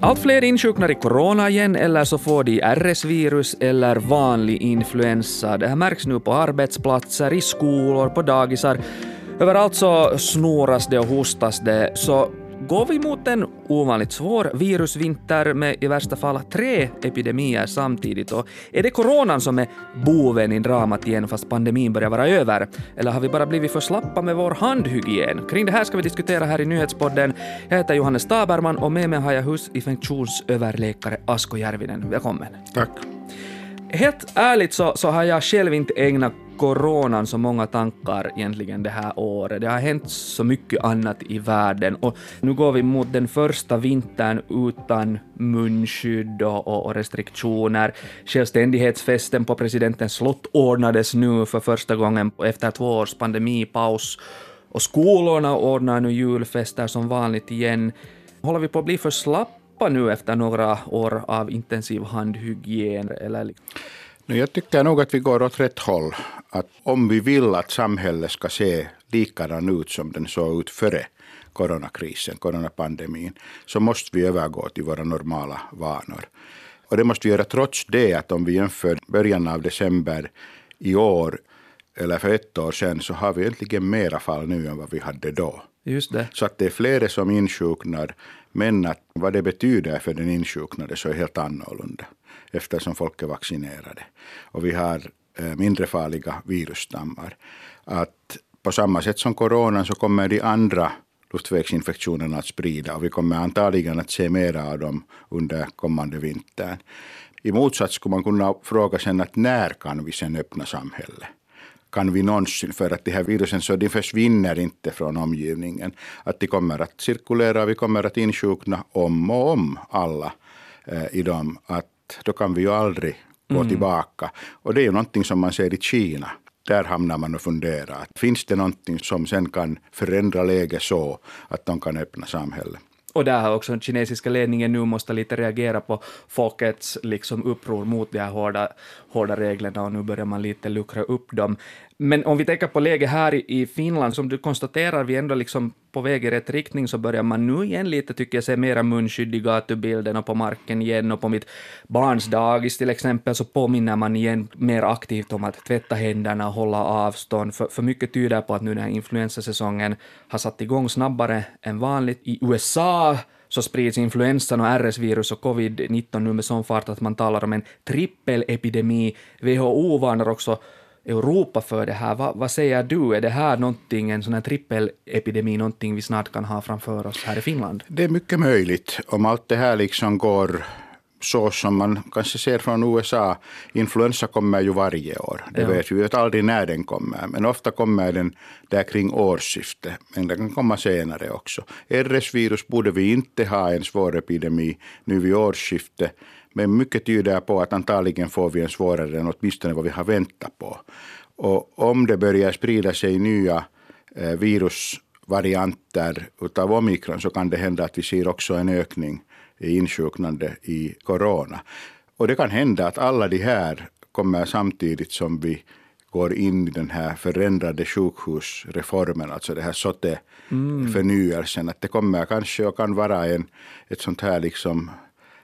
Allt fler insjuknar i corona igen eller så får de RS-virus eller vanlig influensa. Det här märks nu på arbetsplatser, i skolor, på dagisar. Överallt så snoras det och hostas det. Så går vi mot en ovanligt svår virusvinter med i värsta fall tre epidemier samtidigt. Och är det coronan som är boven i dramat igen fast pandemin börjar vara över? Eller har vi bara blivit för slappa med vår handhygien? Kring det här ska vi diskutera här i nyhetspodden. Jag heter Johannes Taberman och med mig har jag husinfektionsöverläkare Asko Järvinen. Välkommen. Tack. Helt ärligt så, så har jag själv inte ägnat coronan så många tankar egentligen det här året. Det har hänt så mycket annat i världen och nu går vi mot den första vintern utan munskydd och, och restriktioner. Självständighetsfesten på presidentens slott ordnades nu för första gången efter två års pandemipaus och skolorna ordnar nu julfester som vanligt igen. Håller vi på att bli för slappa nu efter några år av intensiv handhygien? Eller? Jag tycker nog att vi går åt rätt håll. Att om vi vill att samhället ska se likadan ut som den såg ut före coronakrisen, coronapandemin, så måste vi övergå till våra normala vanor. Och det måste vi göra trots det att om vi jämför början av december i år eller för ett år sedan så har vi egentligen mera fall nu än vad vi hade då. Just det. Så att det är flera som insjuknar, men att vad det betyder för den insjuknade så är helt annorlunda eftersom folk är vaccinerade. Och vi har eh, mindre farliga virusstammar. Att på samma sätt som coronan så kommer de andra luftvägsinfektionerna att sprida och vi kommer antagligen att se mera av dem under kommande vintern. I motsats skulle man kunna fråga sen att när kan vi sen öppna samhället? Kan vi någonsin, för att de här virusen så de försvinner inte från omgivningen. Att de kommer att cirkulera, vi kommer att insjukna om och om alla eh, i dem. Att då kan vi ju aldrig gå mm. tillbaka. Och det är ju någonting som man ser i Kina. Där hamnar man och funderar. Finns det någonting som sen kan förändra läget så att de kan öppna samhället? Och där har också den kinesiska ledningen nu måste lite reagera på folkets liksom uppror mot de här hårda, hårda reglerna och nu börjar man lite luckra upp dem. Men om vi tänker på läget här i Finland, som du konstaterar, vi är ändå liksom på väg i rätt riktning, så börjar man nu igen lite, tycker jag, se mera munskydd i gatubilden och på marken igen, och på mitt barns dagis till exempel, så påminner man igen mer aktivt om att tvätta händerna och hålla avstånd, för, för mycket tyder på att nu den här influensasäsongen har satt igång snabbare än vanligt. I USA så sprids influensan och RS-virus och covid-19 nu med sån fart att man talar om en trippelepidemi. WHO varnar också Europa för det här. Va, vad säger du, är det här någonting, en sån här trippelepidemi, någonting vi snart kan ha framför oss här i Finland? Det är mycket möjligt, om allt det här liksom går så som man kanske ser från USA. Influensa kommer ju varje år. Det ja. vet vi. Vi vet aldrig när den kommer. Men ofta kommer den där kring årsskiftet. Men den kan komma senare också. RS-virus borde vi inte ha en svår epidemi nu vid årsskiftet. Men mycket tyder på att antagligen får vi en svårare än åtminstone vad vi har väntat på. Och om det börjar sprida sig nya eh, virusvarianter utav omikron så kan det hända att vi ser också en ökning i insjuknande i corona. Och det kan hända att alla de här kommer samtidigt som vi går in i den här förändrade sjukhusreformen, alltså det här SOTE-förnyelsen. Mm. Att det kommer kanske och kan vara en, ett sånt här liksom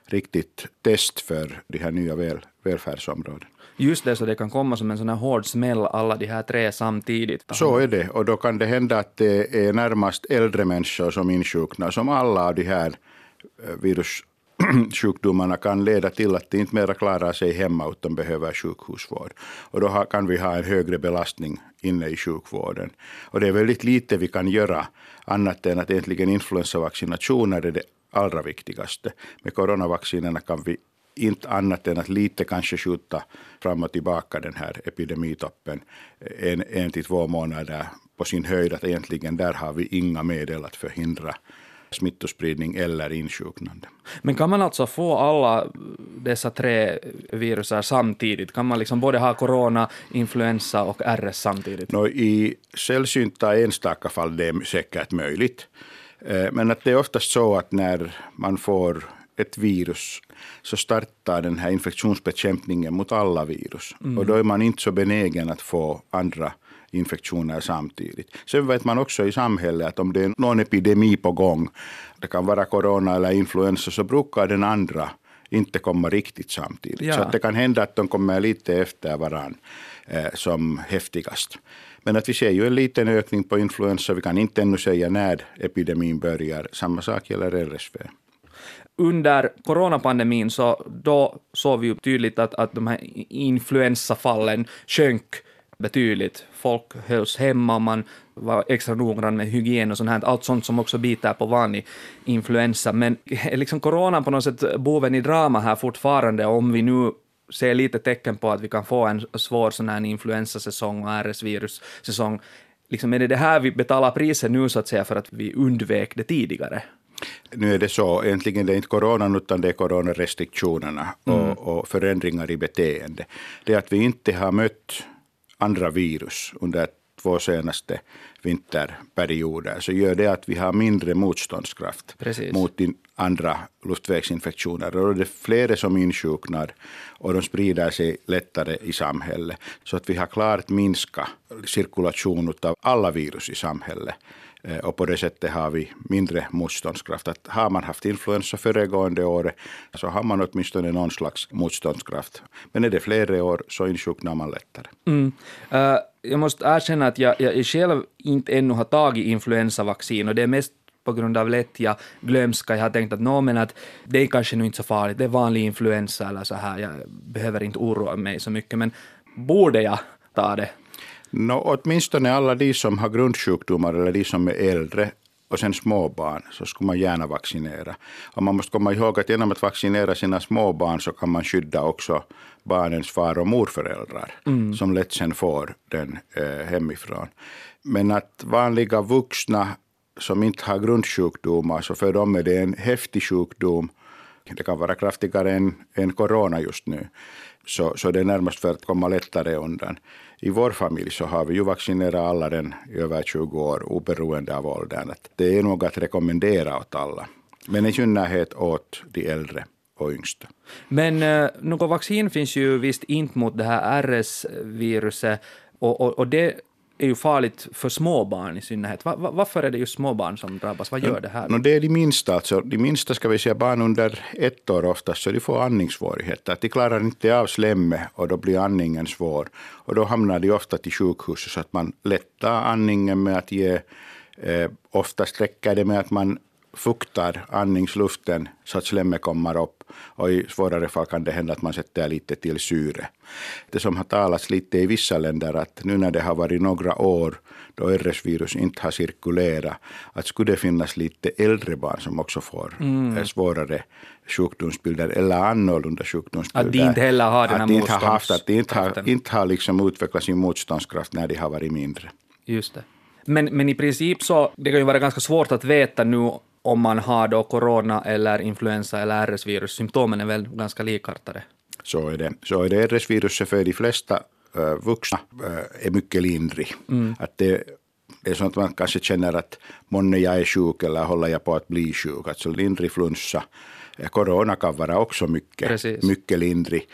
riktigt test för de här nya väl, välfärdsområdena. Just det, så det kan komma som en sån här hård smäll, alla de här tre samtidigt. Så är det, och då kan det hända att det är närmast äldre människor som insjuknar, som alla av de här eh, virussjukdomarna kan leda till att de inte mera klarar sig hemma utan behöver sjukhusvård. Och då kan vi ha en högre belastning inne i sjukvården. Och det är väldigt lite vi kan göra annat än att egentligen influensavaccinationer är det allra viktigaste. Med coronavaccinerna kan vi inte annat än att lite kanske skjuta fram och tillbaka den här epidemitoppen en, en till två månader på sin höjd. Att egentligen där har vi inga medel att förhindra smittospridning eller insjuknande. Men kan man alltså få alla dessa tre viruser samtidigt? Kan man liksom både ha corona, influensa och RS samtidigt? No, I sällsynta enstaka fall det är säkert möjligt. Eh, men att det är oftast så att när man får ett virus så startar den här infektionsbekämpningen mot alla virus. Mm. Och då är man inte så benägen att få andra infektioner samtidigt. Sen vet man också i samhället att om det är någon epidemi på gång, det kan vara corona eller influensa, så brukar den andra inte komma riktigt samtidigt. Ja. Så att det kan hända att de kommer lite efter varandra eh, som häftigast. Men att vi ser ju en liten ökning på influensa. Vi kan inte ännu säga när epidemin börjar. Samma sak gäller RSV under coronapandemin så då såg vi ju tydligt att, att de här influensafallen sjönk betydligt. Folk hölls hemma, man var extra noggrann med hygien och sånt här, allt sånt som också biter på vanlig influensa. Men är liksom coronan på något sätt boven i drama här fortfarande, om vi nu ser lite tecken på att vi kan få en svår sån här influensasäsong och RS-virussäsong. Liksom är det det här vi betalar priset nu så att säga för att vi undvek det tidigare? Nu är det så, egentligen det är inte coronan utan det är coronarestriktionerna och, mm. och förändringar i beteende. Det är att vi inte har mött andra virus under två senaste vinterperioder så gör det att vi har mindre motståndskraft Precis. mot andra luftvägsinfektioner. Och det är fler som insjuknar och de sprider sig lättare i samhället. Så att vi har klart minskat cirkulation av alla virus i samhället. Eh, och på det sättet har vi mindre motståndskraft. Att har man haft influensa föregående året så har man åtminstone någon slags motståndskraft. Men är det flera år så insjuknar man lättare. Mm. Uh, jag måste erkänna att jag, jag själv inte ännu har tagit influensavaccin och det är mest på grund av lättja, glömska. Jag har tänkt att, no, men att det är kanske nu inte så farligt, det är vanlig influensa eller så här, jag behöver inte oroa mig så mycket, men borde jag ta det? No, åtminstone alla de som har grundsjukdomar eller de som är äldre och sen småbarn så skulle man gärna vaccinera. Och man måste komma ihåg att genom att vaccinera sina småbarn så kan man skydda också barnens far och morföräldrar mm. som lätt sen får den eh, hemifrån. Men att vanliga vuxna som inte har grundsjukdomar så för dem är det en häftig sjukdom. Det kan vara kraftigare än, än corona just nu. Så, så det är närmast för att komma lättare undan i vår familj så har vi ju vaccinerat alla den i över 20 år oberoende av åldern. Det är nog att rekommendera åt alla, men i synnerhet åt de äldre och yngsta. Men eh, något vaccin finns ju visst inte mot det här RS-viruset och, och, och det är ju farligt för småbarn i synnerhet. Va, va, varför är det just småbarn som drabbas? Vad gör det här? No, det är de minsta. Alltså, de minsta ska vi säga barn under ett år oftast, så de får andningssvårigheter. De klarar inte av slemmet och då blir andningen svår. Och då hamnar de ofta till sjukhuset så att man lättar andningen med att ge eh, Oftast räcker det med att man fuktar andningsluften så att slemmet kommer upp. Och I svårare fall kan det hända att man sätter lite till syre. Det som har talats lite i vissa länder att nu när det har varit några år då RS-virus inte har cirkulerat, att skulle det finnas lite äldre barn som också får mm. svårare sjukdomsbilder eller annorlunda sjukdomsbilder. Att de inte heller har den här de har haft, Att de inte har, inte har liksom utvecklat sin motståndskraft när de har varit mindre. Just det. Men, men i princip så, det kan ju vara ganska svårt att veta nu om man har då corona eller influensa eller RS-virus. Symptomen är väl ganska likartade. Så är det. Så är det RS-viruset för de flesta uh, vuxna uh, är mycket lindrig. Mm. Att det, det är sånt att man kanske känner att månne jag är sjuk eller håller jag på att bli sjuk. Alltså lindrig flunsa. Corona kan vara också mycket, mycket lindrig,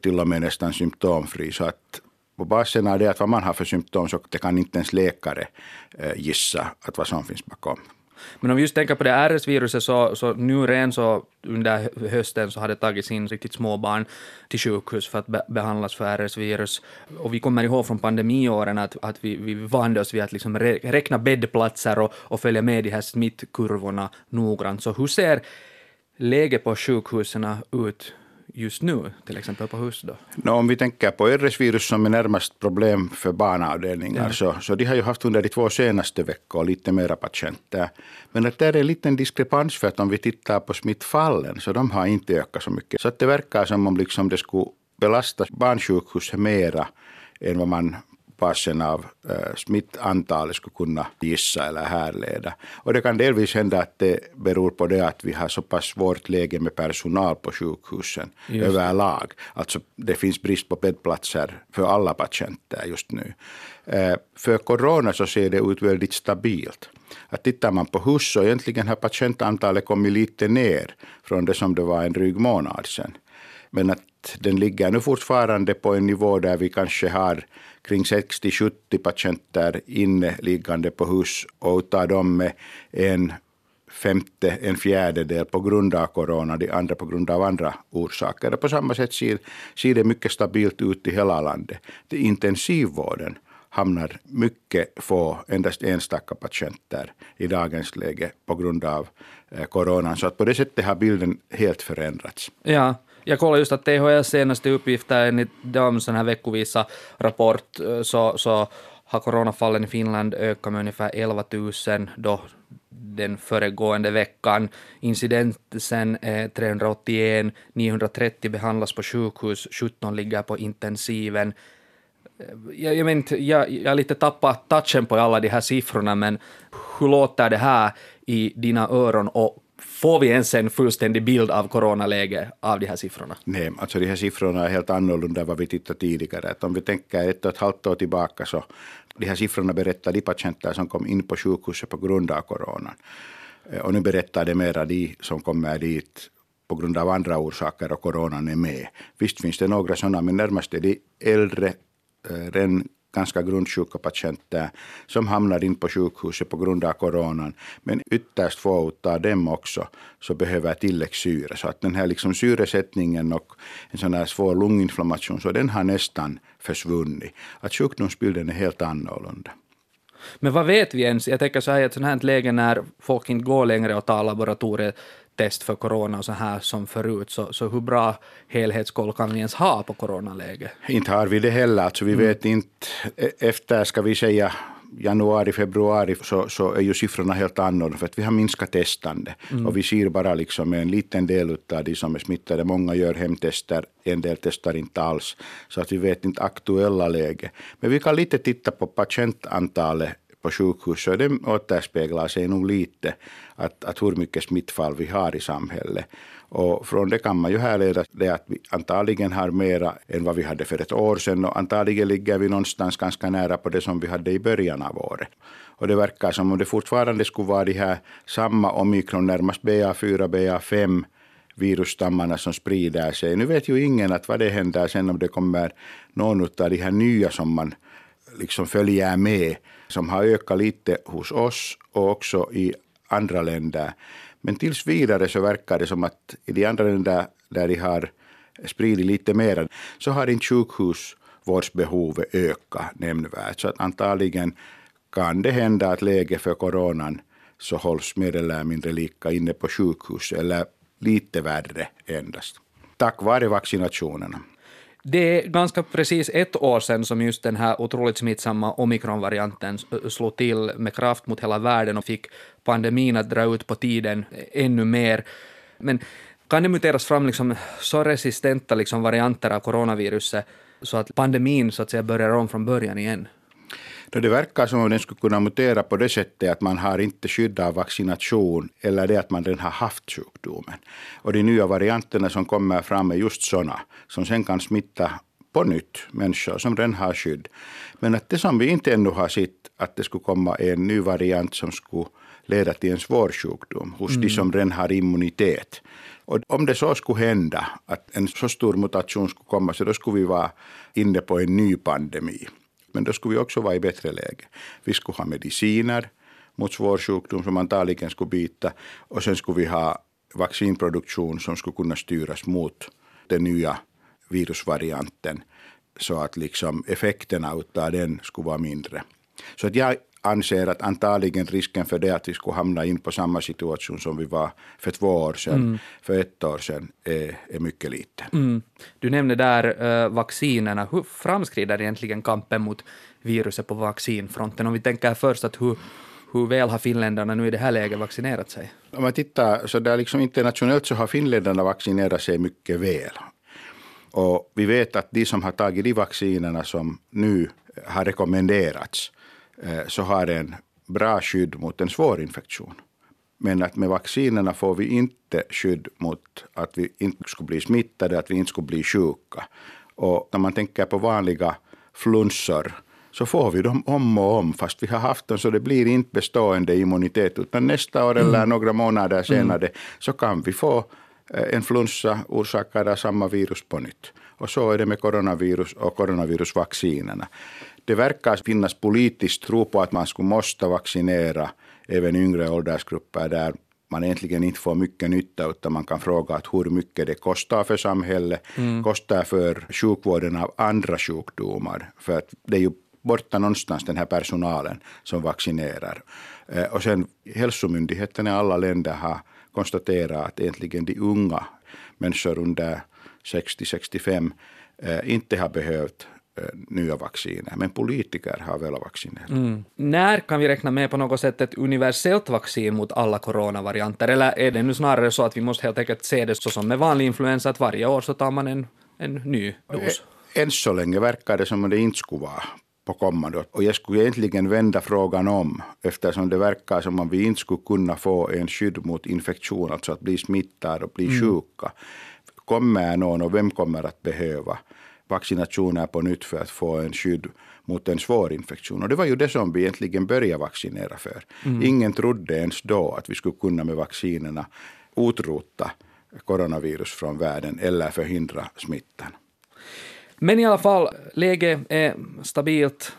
till och med nästan symptomfri. Så att på basen av det att vad man har för symptom så det kan inte ens läkare gissa att vad som finns bakom. Men om vi just tänker på det RS-viruset så, så nu redan så under hösten så har det tagits in riktigt små barn till sjukhus för att be behandlas för RS-virus. Och vi kommer ihåg från pandemiåren att, att vi, vi vande oss vid att liksom räkna bäddplatser och, och följa med de här smittkurvorna noggrant. Så hur ser läget på sjukhusen ut just nu, till exempel på hus? Då? No, om vi tänker på RS-virus som är närmast problem för barnavdelningar, ja. så, så de har ju haft under de två senaste veckorna lite mera patienter. Men att det är en liten diskrepans för att om vi tittar på smittfallen, så de har inte ökat så mycket. Så att det verkar som om liksom det skulle belasta barnsjukhuset mera än vad man basen av äh, smittantalet skulle kunna gissa eller härleda. Och det kan delvis hända att det beror på det att vi har så pass svårt läge med personal på sjukhusen just. överlag. Alltså det finns brist på bäddplatser för alla patienter just nu. Äh, för corona så ser det ut väldigt stabilt. Att tittar man på hus så egentligen har patientantalet kommit lite ner från det som det var en dryg månad sedan. Men att att den ligger nu fortfarande på en nivå där vi kanske har kring 60-70 patienter inneliggande på hus och utav dem med en femte, en fjärdedel på grund av corona, de andra på grund av andra orsaker. På samma sätt ser, ser det mycket stabilt ut i hela landet. Det intensivvården hamnar mycket få, endast enstaka patienter i dagens läge på grund av eh, coronan. Så att på det sättet har bilden helt förändrats. Ja, jag kollar just att THLs senaste uppgifter enligt dem, sån här veckovisa rapport så, så har coronafallen i Finland ökat med ungefär 11 000 då den föregående veckan. Incidensen är 381, 930 behandlas på sjukhus, 17 ligger på intensiven. Eh, jag, jag, men, jag, jag har lite tappat touchen på alla de här siffrorna, men hur låter det här i dina öron och Får vi ens en fullständig bild av coronaläget av de här siffrorna? Nej, alltså de här siffrorna är helt annorlunda än vad vi tittade tidigare. Att om vi tänker ett och ett halvt år tillbaka så de här siffrorna berättar de patienter som kom in på sjukhuset på grund av coronan. Eh, och nu berättar det mera de som kommer dit på grund av andra orsaker och coronan är med. Visst finns det några sådana, men närmast är de äldre, eh, redan ganska grundsjuka patienter som hamnar in på sjukhuset på grund av coronan. Men ytterst få av dem också så behöver tilläggssyre. Så att den här liksom syresättningen och en sån här svår lunginflammation, så den har nästan försvunnit. Att sjukdomsbilden är helt annorlunda. Men vad vet vi ens? Jag tänker så här, i ett sånt här läge när folk inte går längre och tar laboratoriet test för corona och så här som förut, så, så hur bra helhetskoll kan vi ens ha på coronaläget? Inte har vi det heller. Alltså vi mm. vet inte, e- efter ska vi säga januari, februari så, så är ju siffrorna helt annorlunda för att vi har minskat testande mm. och vi ser bara liksom en liten del av de som är smittade. Många gör hemtester, en del testar inte alls så att vi vet inte aktuella läge. Men vi kan lite titta på patientantalet på sjukhus så det återspeglar sig nog lite att, att hur mycket smittfall vi har i samhället. Och från det kan man ju härleda det att vi antagligen har mera än vad vi hade för ett år sedan och antagligen ligger vi någonstans ganska nära på det som vi hade i början av året. Och det verkar som om det fortfarande skulle vara de här samma omikron, närmast BA4, BA5 virusstammarna som sprider sig. Nu vet ju ingen att vad det händer sen om det kommer någon av de här nya som man liksom följer med, som har ökat lite hos oss och också i andra länder. Men tills vidare så verkar det som att i de andra länder där de har spridit lite mer, så har inte sjukhusvårdsbehovet ökat nämnvärt. Så att antagligen kan det hända att läget för coronan så hålls mer eller mindre lika inne på sjukhus, eller lite värre endast. Tack vare vaccinationerna. Det är ganska precis ett år sedan som just den här otroligt smittsamma omikronvarianten slog till med kraft mot hela världen och fick pandemin att dra ut på tiden e, ännu mer. Men kan det muteras fram liksom så resistenta liksom varianter av coronaviruset så att pandemin så att säga börjar om från början igen? Det verkar som om den skulle kunna mutera på det sättet att man har inte skydd av vaccination eller det att man redan har haft sjukdomen. Och de nya varianterna som kommer fram är just sådana som sen kan smitta på nytt människor som redan har skydd. Men att det som vi inte ännu har sett, att det skulle komma en ny variant som skulle leda till en svår sjukdom hos mm. de som redan har immunitet. Och om det så skulle hända, att en så stor mutation skulle komma, så då skulle vi vara inne på en ny pandemi. Men då skulle vi också vara i bättre läge. Vi skulle ha mediciner mot svår sjukdom som antagligen skulle byta. och sen skulle vi ha vaccinproduktion som skulle kunna styras mot den nya virusvarianten så att liksom effekterna av den skulle vara mindre. Så att jag anser att antagligen risken för det att vi skulle hamna in på samma situation som vi var för två år sedan, mm. för ett år sedan, är, är mycket liten. Mm. Du nämnde där uh, vaccinerna. Hur framskrider egentligen kampen mot viruset på vaccinfronten? Om vi tänker först att hur, hur väl har finländarna nu i det här läget vaccinerat sig? Om man tittar så där liksom internationellt så har finländarna vaccinerat sig mycket väl. Och vi vet att de som har tagit de vaccinerna som nu har rekommenderats så har en bra skydd mot en svår infektion. Men att med vaccinerna får vi inte skydd mot att vi inte skulle bli smittade, att vi inte skulle bli sjuka. Och när man tänker på vanliga flunsor så får vi dem om och om, fast vi har haft dem så det blir inte bestående immunitet, utan nästa år eller mm. några månader senare mm. så kan vi få influensa orsakad av samma virus på nytt. Och så är det med coronavirus och coronavirusvaccinerna. Det verkar finnas politiskt tro på att man skulle måste vaccinera även yngre åldersgrupper där man egentligen inte får mycket nytta utan man kan fråga att hur mycket det kostar för samhället, mm. kostar för sjukvården av andra sjukdomar. För att det är ju borta någonstans den här personalen som vaccinerar. Eh, och sen hälsomyndigheten i alla länder har konstaterat att egentligen de unga människor under 60-65 eh, inte har behövt Eh, nya vacciner, men politiker har velat vaccinera. Mm. När kan vi räkna med på något sätt ett universellt vaccin mot alla coronavarianter, eller är det nu snarare så att vi måste helt enkelt se det så som med vanlig influensa, att varje år så tar man en, en ny dos? Än så länge verkar det som att det inte skulle vara på kommande. Och jag skulle egentligen vända frågan om, eftersom det verkar som att vi inte skulle kunna få en skydd mot infektion, alltså att bli smittad och bli mm. sjuka. Kommer någon och vem kommer att behöva vaccinationer på nytt för att få en skydd mot en svår infektion. Och det var ju det som vi egentligen började vaccinera för. Mm. Ingen trodde ens då att vi skulle kunna med vaccinerna utrota coronavirus från världen eller förhindra smittan. Men i alla fall, läget är stabilt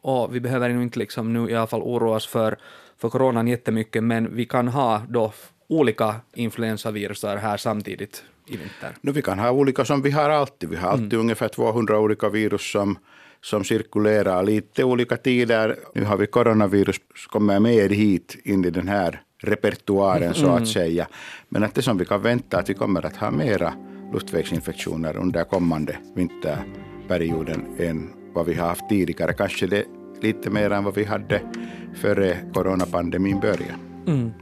och vi behöver inte liksom nu i alla fall oroa oss för, för coronan jättemycket, men vi kan ha då olika influensavirusar här samtidigt i vinter? No, vi kan ha olika som vi har alltid. Vi har alltid mm. ungefär 200 olika virus som, som cirkulerar lite olika tider. Nu har vi coronavirus som kommer med hit in i den här repertoaren så att mm. säga. Men att det som vi kan vänta att vi kommer att ha mera luftvägsinfektioner under kommande vinterperioden än vad vi har haft tidigare. Kanske det lite mer än vad vi hade före coronapandemin började. Mm.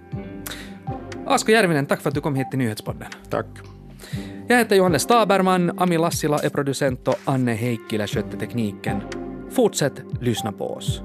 Asko Järvinen, tack för att du kom hit till Nyhetspodden. Tack. Jag heter Johannes Taberman, Ami Lassila är producent och Anne Heikkilä skötte tekniken. Fortsätt lyssna på oss.